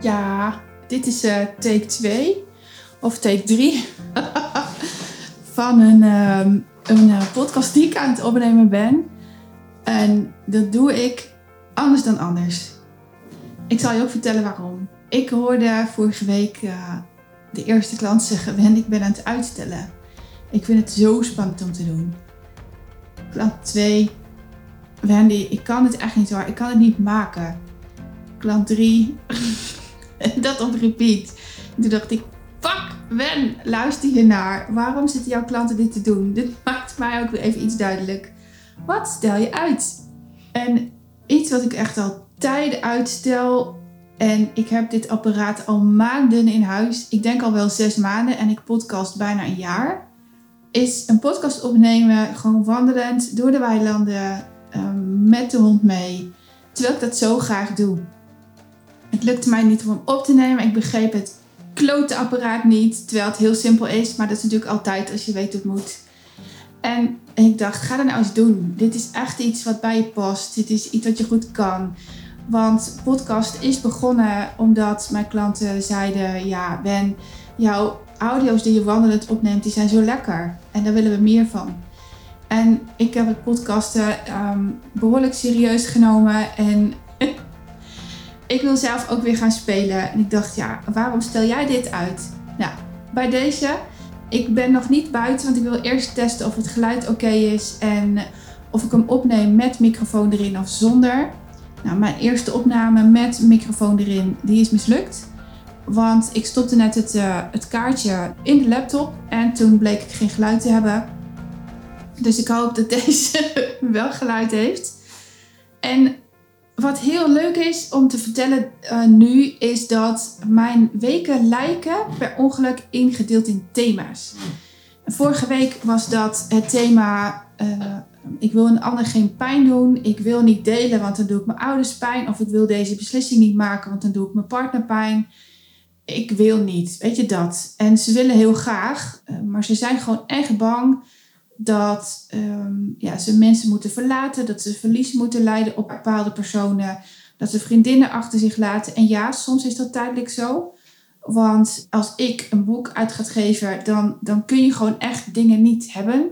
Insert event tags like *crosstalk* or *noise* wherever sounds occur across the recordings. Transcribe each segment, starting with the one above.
Ja, dit is uh, take 2 of take 3 *laughs* van een, um, een uh, podcast die ik aan het opnemen ben. En dat doe ik anders dan anders. Ik zal je ook vertellen waarom. Ik hoorde vorige week uh, de eerste klant zeggen: Wen, ik ben aan het uitstellen. Ik vind het zo spannend om te doen. Klant 2. Wendy, ik kan het echt niet hoor. Ik kan het niet maken. Klant 3. *laughs* *laughs* dat op repeat. toen dacht ik, fuck, Wen, luister je naar. Waarom zitten jouw klanten dit te doen? Dit *laughs* maakt mij ook weer even iets duidelijk. Wat stel je uit? En iets wat ik echt al tijden uitstel. En ik heb dit apparaat al maanden in huis. Ik denk al wel zes maanden en ik podcast bijna een jaar. Is een podcast opnemen, gewoon wandelend door de weilanden, um, met de hond mee. Terwijl ik dat zo graag doe. Het lukte mij niet om hem op te nemen. Ik begreep het klote apparaat niet. Terwijl het heel simpel is. Maar dat is natuurlijk altijd als je weet hoe het moet. En ik dacht, ga dat nou eens doen. Dit is echt iets wat bij je past. Dit is iets wat je goed kan. Want podcast is begonnen omdat mijn klanten zeiden... Ja, Ben, jouw audio's die je wandelend opneemt, die zijn zo lekker. En daar willen we meer van. En ik heb het podcasten um, behoorlijk serieus genomen. En *laughs* ik wil zelf ook weer gaan spelen. En ik dacht, ja, waarom stel jij dit uit? Nou, bij deze, ik ben nog niet buiten, want ik wil eerst testen of het geluid oké is en of ik hem opneem met microfoon erin of zonder. Nou, mijn eerste opname met microfoon erin, die is mislukt. Want ik stopte net het, uh, het kaartje in de laptop en toen bleek ik geen geluid te hebben. Dus ik hoop dat *laughs* deze wel geluid heeft. En wat heel leuk is om te vertellen uh, nu, is dat mijn weken lijken per ongeluk ingedeeld in thema's. Vorige week was dat het thema: uh, ik wil een ander geen pijn doen. Ik wil niet delen, want dan doe ik mijn ouders pijn. Of ik wil deze beslissing niet maken, want dan doe ik mijn partner pijn. Ik wil niet, weet je dat? En ze willen heel graag, uh, maar ze zijn gewoon echt bang dat um, ja, ze mensen moeten verlaten, dat ze verlies moeten lijden op bepaalde personen, dat ze vriendinnen achter zich laten. En ja, soms is dat tijdelijk zo. Want als ik een boek uit ga geven, dan, dan kun je gewoon echt dingen niet hebben.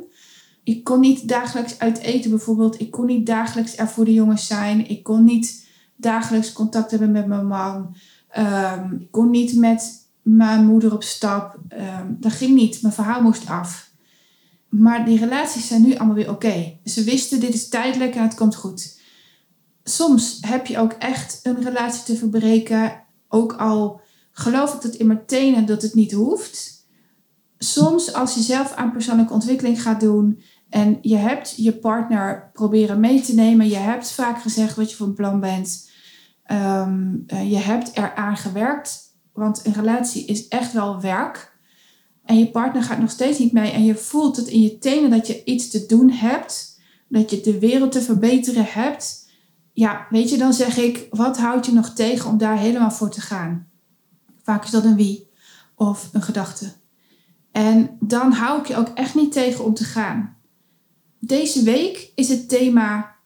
Ik kon niet dagelijks uit eten bijvoorbeeld. Ik kon niet dagelijks er voor de jongens zijn. Ik kon niet dagelijks contact hebben met mijn man. Um, ik kon niet met mijn moeder op stap. Um, dat ging niet. Mijn verhaal moest af. Maar die relaties zijn nu allemaal weer oké. Ze wisten, dit is tijdelijk en het komt goed. Soms heb je ook echt een relatie te verbreken. Ook al geloof ik dat in mijn tenen dat het niet hoeft. Soms als je zelf aan persoonlijke ontwikkeling gaat doen... en je hebt je partner proberen mee te nemen... je hebt vaak gezegd wat je van plan bent... Um, je hebt eraan gewerkt. Want een relatie is echt wel werk en je partner gaat nog steeds niet mee en je voelt het in je tenen dat je iets te doen hebt, dat je de wereld te verbeteren hebt, ja, weet je, dan zeg ik, wat houdt je nog tegen om daar helemaal voor te gaan? Vaak is dat een wie of een gedachte. En dan hou ik je ook echt niet tegen om te gaan. Deze week is het thema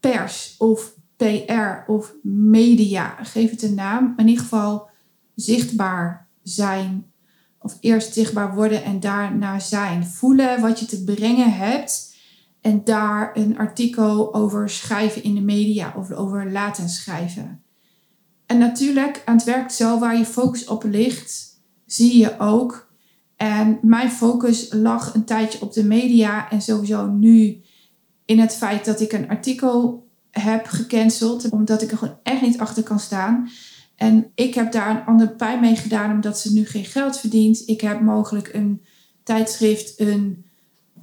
pers of PR of media. Geef het een naam. In ieder geval zichtbaar zijn, of eerst zichtbaar worden en daarna zijn. Voelen wat je te brengen hebt en daar een artikel over schrijven in de media of over laten schrijven. En natuurlijk, aan het werk zo waar je focus op ligt, zie je ook. En mijn focus lag een tijdje op de media en sowieso nu in het feit dat ik een artikel heb gecanceld, omdat ik er gewoon echt niet achter kan staan. En ik heb daar een ander pijn mee gedaan omdat ze nu geen geld verdient. Ik heb mogelijk een tijdschrift, een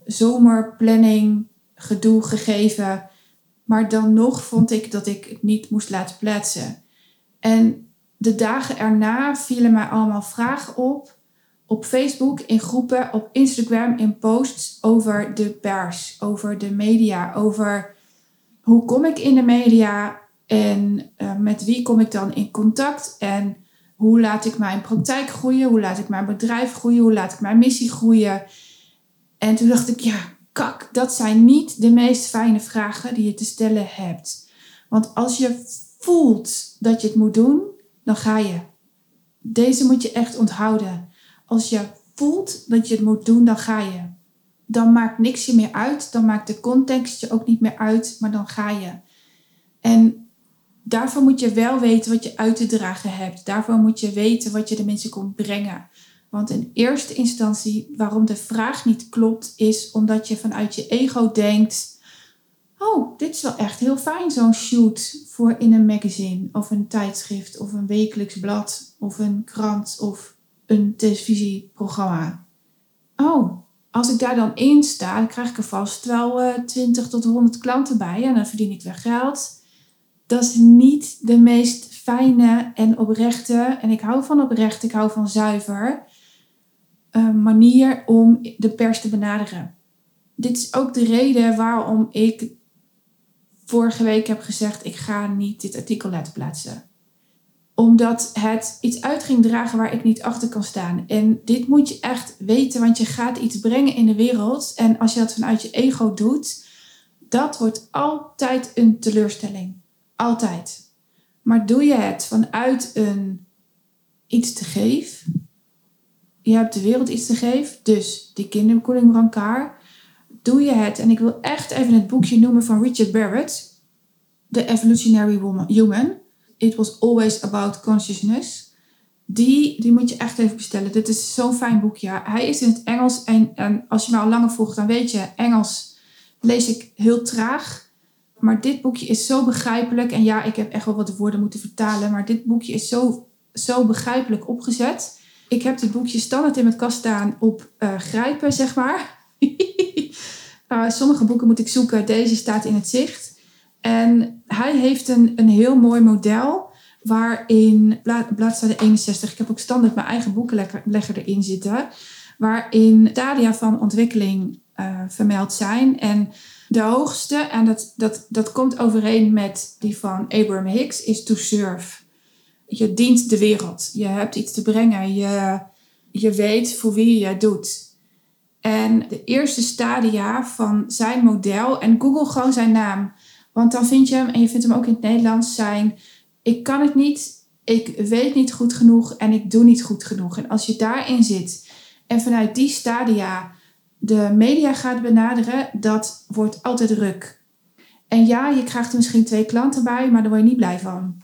zomerplanning gedoe gegeven. Maar dan nog vond ik dat ik het niet moest laten plaatsen. En de dagen erna vielen mij allemaal vragen op. Op Facebook, in groepen, op Instagram, in posts over de pers, over de media, over hoe kom ik in de media, en uh, met wie kom ik dan in contact? En hoe laat ik mijn praktijk groeien? Hoe laat ik mijn bedrijf groeien? Hoe laat ik mijn missie groeien? En toen dacht ik, ja, kak, dat zijn niet de meest fijne vragen die je te stellen hebt. Want als je voelt dat je het moet doen, dan ga je. deze moet je echt onthouden. Als je voelt dat je het moet doen, dan ga je. Dan maakt niks je meer uit. Dan maakt de context je ook niet meer uit, maar dan ga je. En daarvoor moet je wel weten wat je uit te dragen hebt. Daarvoor moet je weten wat je de mensen komt brengen. Want in eerste instantie, waarom de vraag niet klopt, is omdat je vanuit je ego denkt: Oh, dit is wel echt heel fijn, zo'n shoot voor in een magazine of een tijdschrift of een wekelijks blad of een krant of een televisieprogramma. Oh, als ik daar dan in sta, dan krijg ik er vast wel uh, eh, 20 tot 100 klanten bij en dan verdien ik weer geld. Dat is niet de meest fijne en oprechte, en ik hou van oprecht, ik hou van zuiver, uh, manier om de pers te benaderen. Dit is ook de reden waarom ik vorige week heb gezegd: ik ga niet dit artikel laten plaatsen omdat het iets uit ging dragen waar ik niet achter kan staan. En dit moet je echt weten, want je gaat iets brengen in de wereld. En als je dat vanuit je ego doet, dat wordt altijd een teleurstelling. Altijd. Maar doe je het vanuit een iets te geven. Je hebt de wereld iets te geven. Dus die kinderkoeling brancard. Doe je het. En ik wil echt even het boekje noemen van Richard Barrett. The Evolutionary Woman, Human. It Was Always About Consciousness. Die, die moet je echt even bestellen. Dit is zo'n fijn boekje. Hij is in het Engels. En, en als je me al langer volgt, dan weet je, Engels lees ik heel traag. Maar dit boekje is zo begrijpelijk. En ja, ik heb echt wel wat woorden moeten vertalen. Maar dit boekje is zo, zo begrijpelijk opgezet. Ik heb dit boekje standaard in mijn kast staan op uh, grijpen, zeg maar. uh, *laughs* sommige boeken moet ik zoeken. Deze staat in het zicht. En hij heeft een, een heel mooi model waarin, bladzijde 61, ik heb ook standaard mijn eigen boekenlegger erin zitten, waarin stadia van ontwikkeling uh, vermeld zijn. En de hoogste, en dat, dat, dat komt overeen met die van Abraham Hicks, is to serve. Je dient de wereld. Je hebt iets te brengen. Je, je weet voor wie je het doet. En de eerste stadia van zijn model, en Google gewoon zijn naam. Want dan vind je hem, en je vindt hem ook in het Nederlands, zijn: ik kan het niet, ik weet niet goed genoeg en ik doe niet goed genoeg. En als je daarin zit en vanuit die stadia de media gaat benaderen, dat wordt altijd ruk. En ja, je krijgt er misschien twee klanten bij, maar daar word je niet blij van.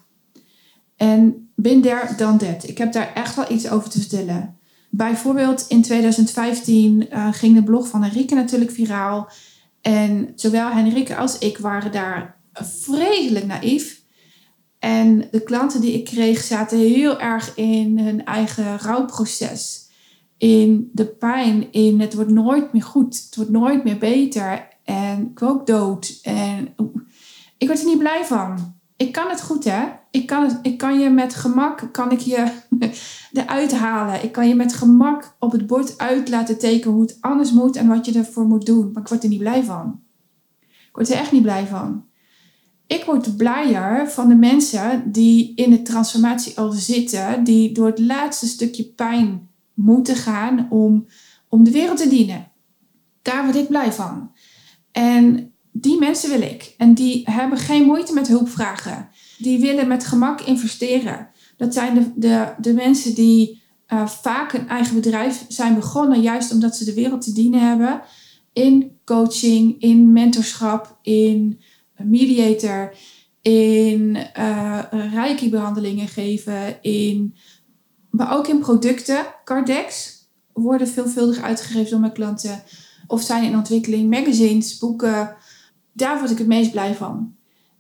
En bin there, dan that. Ik heb daar echt wel iets over te vertellen. Bijvoorbeeld in 2015 uh, eh, ging de blog van Enrique natuurlijk viraal. En zowel Henrike als ik waren daar vreselijk naïef. En de klanten die ik kreeg zaten heel erg in hun eigen rouwproces. In de pijn, in het wordt nooit meer goed, het wordt nooit meer beter. En ik ook dood. En ik word er niet blij van. Ik kan het goed, hè? Ik kan, ik kan je met gemak kan ik je *laughs* eruit halen. Ik kan je met gemak op het bord uit laten tekenen hoe het anders moet en wat je ervoor moet doen. Maar ik word er niet blij van. Ik word er echt niet blij van. Ik word blijer van de mensen die in de transformatie al zitten, die door het laatste stukje pijn moeten gaan om, om de wereld te dienen. Daar word ik blij van. En die mensen wil ik. En die hebben geen moeite met hulpvragen. Die willen met gemak investeren. Dat zijn de, de, de mensen die uh, vaak een eigen bedrijf zijn begonnen, juist omdat ze de wereld te dienen hebben. In coaching, in mentorschap, in mediator, in uh, reiki-behandelingen geven, in, maar ook in producten. Cardex worden veelvuldig uitgegeven door mijn klanten. Of zijn in ontwikkeling, magazines, boeken. Daar word ik het meest blij van.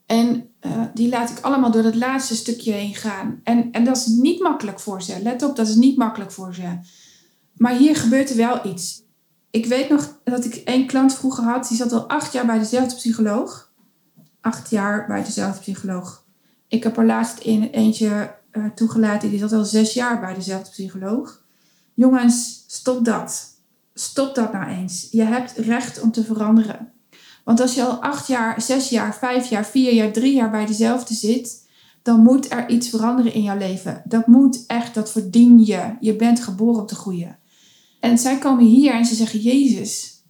En uh, die laat ik allemaal door dat laatste stukje heen gaan. En, en dat is niet makkelijk voor ze. Let op, dat is niet makkelijk voor ze. Maar hier gebeurt er wel iets. Ik weet nog dat ik één klant vroeger had, die zat al acht jaar bij dezelfde psycholoog. Acht jaar bij dezelfde psycholoog. Ik heb er laatst in eentje uh, toegelaten, die zat al zes jaar bij dezelfde psycholoog. Jongens, stop dat. Stop dat nou eens. Je hebt recht om te veranderen. Want als je al acht jaar, zes jaar, vijf jaar, vier jaar, drie jaar bij dezelfde zit, dan moet er iets veranderen in jouw leven. Dat moet echt, dat verdien je. Je bent geboren om te groeien. En zij komen hier en ze zeggen: Jezus,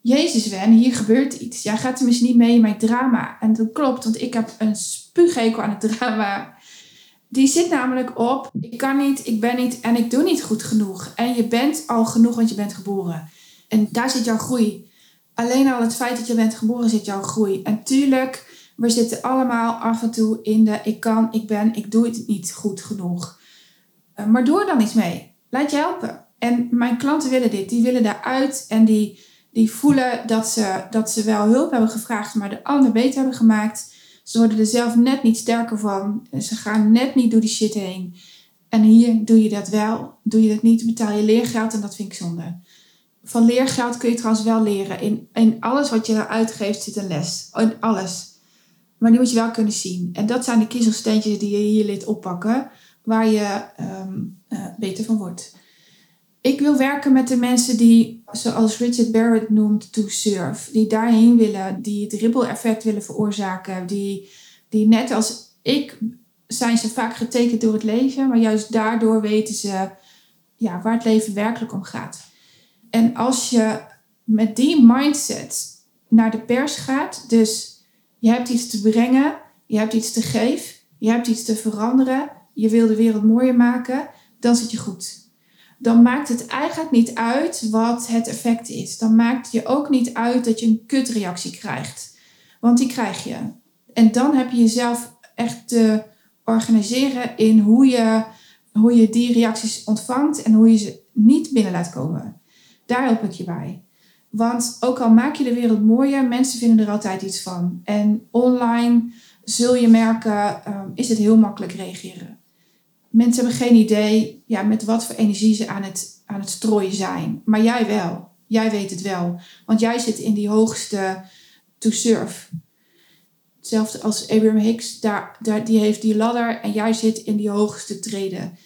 Jezus, Wen, hier gebeurt iets. Jij gaat tenminste niet mee in mijn drama. En dat klopt, want ik heb een spuughekel aan het drama. Die zit namelijk op, ik kan niet, ik ben niet en ik doe niet goed genoeg. En je bent al genoeg, want je bent geboren. En daar zit jouw groei. Alleen al het feit dat je bent geboren zit jouw groei. En tuurlijk, we zitten allemaal af en toe in de ik kan, ik ben, ik doe het niet goed genoeg. Eh, maar doe er dan iets mee. Laat je helpen. En mijn klanten willen dit. Die willen daaruit en die, die voelen dat ze, dat ze wel hulp hebben gevraagd, maar de ander beter hebben gemaakt. Ze worden er zelf net niet sterker van. Ze gaan net niet door die shit heen. En hier doe je dat wel. Doe je dat niet, betaal je leergeld en dat vind ik zonde. Van leergeld kun je trouwens wel leren. In, alles wat je uitgeeft zit een les. In alles. Maar die moet je wel kunnen zien. En dat zijn de kiezelsteentjes die je hier liet oppakken. Waar je ehm, eh, beter van wordt. Ik wil werken met de mensen die, zoals Richard Barrett noemt, to serve. Die daarheen willen, die het ripple effect willen veroorzaken. Die, die net als ik zijn ze vaak getekend door het leven, maar juist daardoor weten ze ja, waar het leven werkelijk om gaat. En als je met die mindset naar de pers gaat, dus je hebt iets te brengen, je hebt iets te geven, je hebt iets te veranderen, je wil de wereld mooier maken, dan zit je goed dan maakt het eigenlijk niet uit wat het effect is. Dan maakt je ook niet uit dat je een kutreactie krijgt. Want die krijg je. En dan heb je jezelf echt te organiseren in hoe je, hoe je die reacties ontvangt en hoe je ze niet binnen laat komen. Daar help ik je bij. Want ook al maak je de wereld mooier, mensen vinden er altijd iets van. En online zul je merken, um, is het heel makkelijk reageren mensen hebben geen idee ja, met wat voor energie ze aan het, aan het strooien zijn. Maar jij wel. Jij weet het wel. Want jij zit in die hoogste to serve. Hetzelfde als Abraham Hicks, daar, daar, die heeft die ladder en jij zit in die hoogste treden.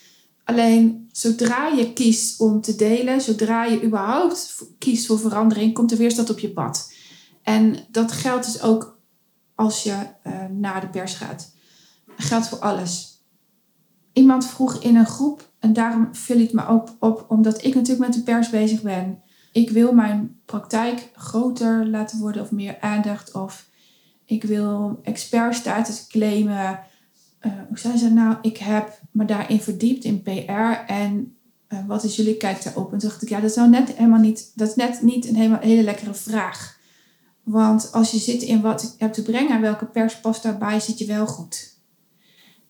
Alleen zodra je kiest om te delen, zodra je überhaupt kiest voor verandering, komt er weerstand op je pad. En dat geldt dus ook als je uh, naar de pers gaat. Dat geldt voor alles iemand vroeg in een groep, en daarom vul ik me ook op, omdat ik natuurlijk met de pers bezig ben. Ik wil mijn praktijk groter laten worden of meer aandacht. Of ik wil expertstatus claimen. Uh, hoe zijn ze nou? Ik heb me daarin verdiept in PR. En uh, wat is jullie kijk daarop? En toen dacht ik, ja, dat is nou net helemaal niet, dat is net niet een helemaal, hele lekkere vraag. Want als je zit in wat ik heb te brengen en welke pers past daarbij, zit je wel goed.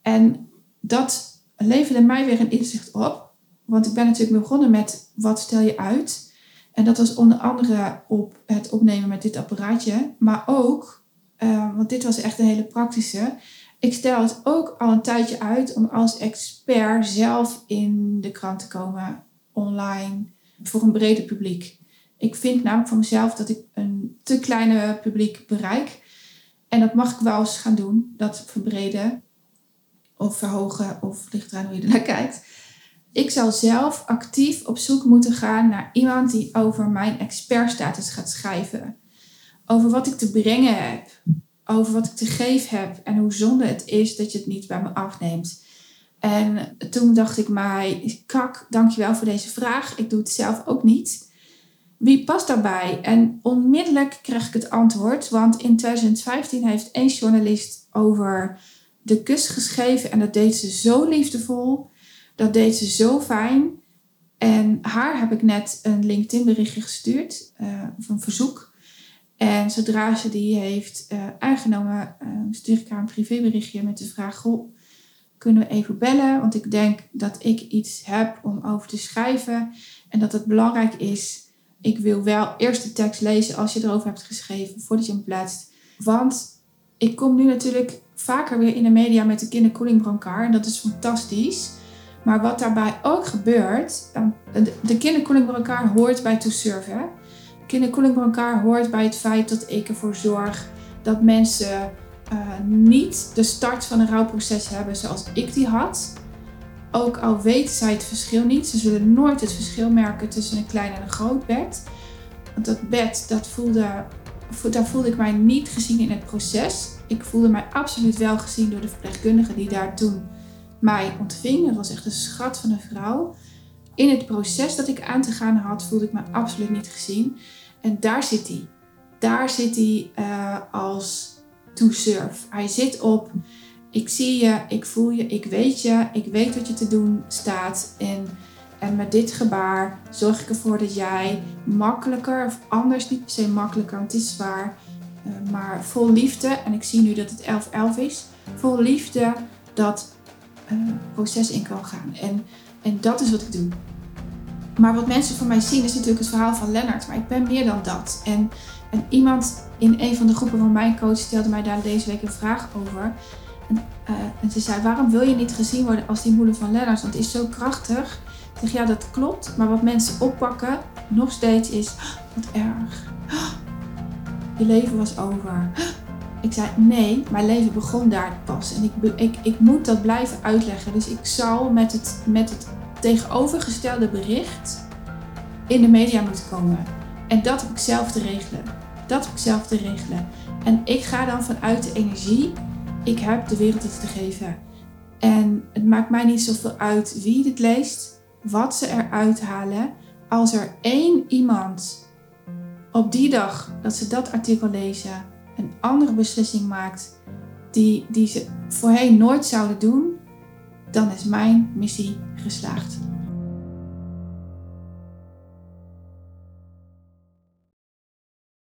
En dat leverde mij weer een inzicht op. Want ik ben natuurlijk begonnen met wat stel je uit. En dat was onder andere op het opnemen met dit apparaatje. Maar ook, uh, want dit was echt een hele praktische. Ik stel het ook al een tijdje uit om als expert zelf in de krant te komen, online, voor een breder publiek. Ik vind namelijk van mezelf dat ik een te kleine publiek bereik. En dat mag ik wel eens gaan doen, dat verbreden of verhogen, of ligt eraan hoe je ernaar kijkt. Ik zal zelf actief op zoek moeten gaan naar iemand die over mijn expertstatus gaat schrijven. Over wat ik te brengen heb, over wat ik te geven heb en hoe zonde het is dat je het niet bij me afneemt. En toen dacht ik mij, kak, dankjewel voor deze vraag. Ik doe het zelf ook niet. Wie past daarbij? En onmiddellijk kreeg ik het antwoord, want in 2015 heeft één journalist over de kus geschreven en dat deed ze zo liefdevol. Dat deed ze zo fijn. En haar heb ik net een LinkedIn berichtje gestuurd, uh, een verzoek. En zodra ze die heeft uh, aangenomen, uh, stuur ik haar een privéberichtje met de vraag: Goh, kunnen we even bellen? Want ik denk dat ik iets heb om over te schrijven en dat het belangrijk is. Ik wil wel eerst de tekst lezen als je erover hebt geschreven voordat je hem plaatst. Want ik kom nu natuurlijk vaker weer in de media met de kinderkoelingbrancard. En dat is fantastisch. Maar wat daarbij ook gebeurt, de kinderkoelingbrancard hoort bij To Serve. Hè? Kinderkoelingbrancard hoort bij het feit dat ik ervoor zorg dat mensen uh, niet de start van een rouwproces hebben zoals ik die had. Ook al weten zij het verschil niet, ze zullen nooit het verschil merken tussen een klein en een groot bed. Want dat bed, dat voelde, daar voelde ik mij niet gezien in het proces ik voelde mij absoluut wel gezien door de verpleegkundige die daar toen mij ontving. Dat was echt een schat van een vrouw. In het proces dat ik aan te gaan had, voelde ik me absoluut niet gezien. En daar zit hij. Daar zit hij uh, als to serve. Hij zit op, ik zie je, ik voel je, ik weet je, ik weet wat je te doen staat. En, en met dit gebaar zorg ik ervoor dat jij makkelijker, of anders niet per se makkelijker, want het is zwaar, maar vol liefde, en ik zie nu dat het 11-11 is, vol liefde dat uh, proces in kan gaan. En, en dat is wat ik doe. Maar wat mensen van mij zien is natuurlijk het verhaal van Lennart, maar ik ben meer dan dat. En, en iemand in een van de groepen van mijn coach stelde mij daar deze week een vraag over. En, en ze zei, waarom wil je niet gezien worden als die moeder van Lennart? Want het is zo krachtig. Ik zeg, ja, dat klopt. Maar wat mensen oppakken, nog steeds is, oh, wat erg. Je leven was over. *gasps* Ik zei, nee, mijn leven begon daar pas. En ik, ik, ik moet dat blijven uitleggen. Dus ik zal met het, met het tegenovergestelde bericht in de media moeten komen. En dat heb ik zelf te regelen. Dat heb ik zelf te regelen. En ik ga dan vanuit de energie, ik heb de wereld iets te geven. En het maakt mij niet zoveel uit wie het leest, wat ze eruit halen. Als er één iemand op die dag dat ze dat artikel lezen, een andere beslissing maakt die, die ze voorheen nooit zouden doen, dan is mijn missie geslaagd.